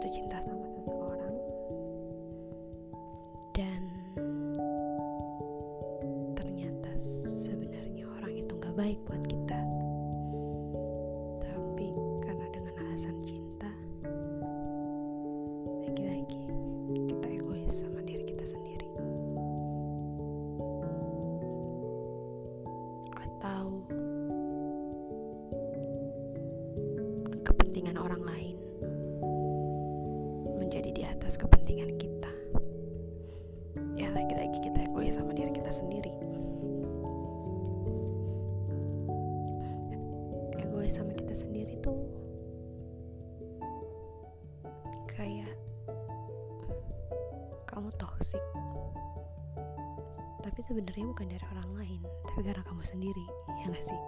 jatuh cinta sama seseorang. Dan ternyata sebenarnya orang itu nggak baik buat kita. Tapi karena dengan alasan cinta lagi-lagi kita egois sama diri kita sendiri. Atau menjadi di atas kepentingan kita. Ya lagi-lagi kita egois sama diri kita sendiri. Egois sama kita sendiri tuh kayak kamu toksik tapi sebenarnya bukan dari orang lain tapi karena kamu sendiri ya gak sih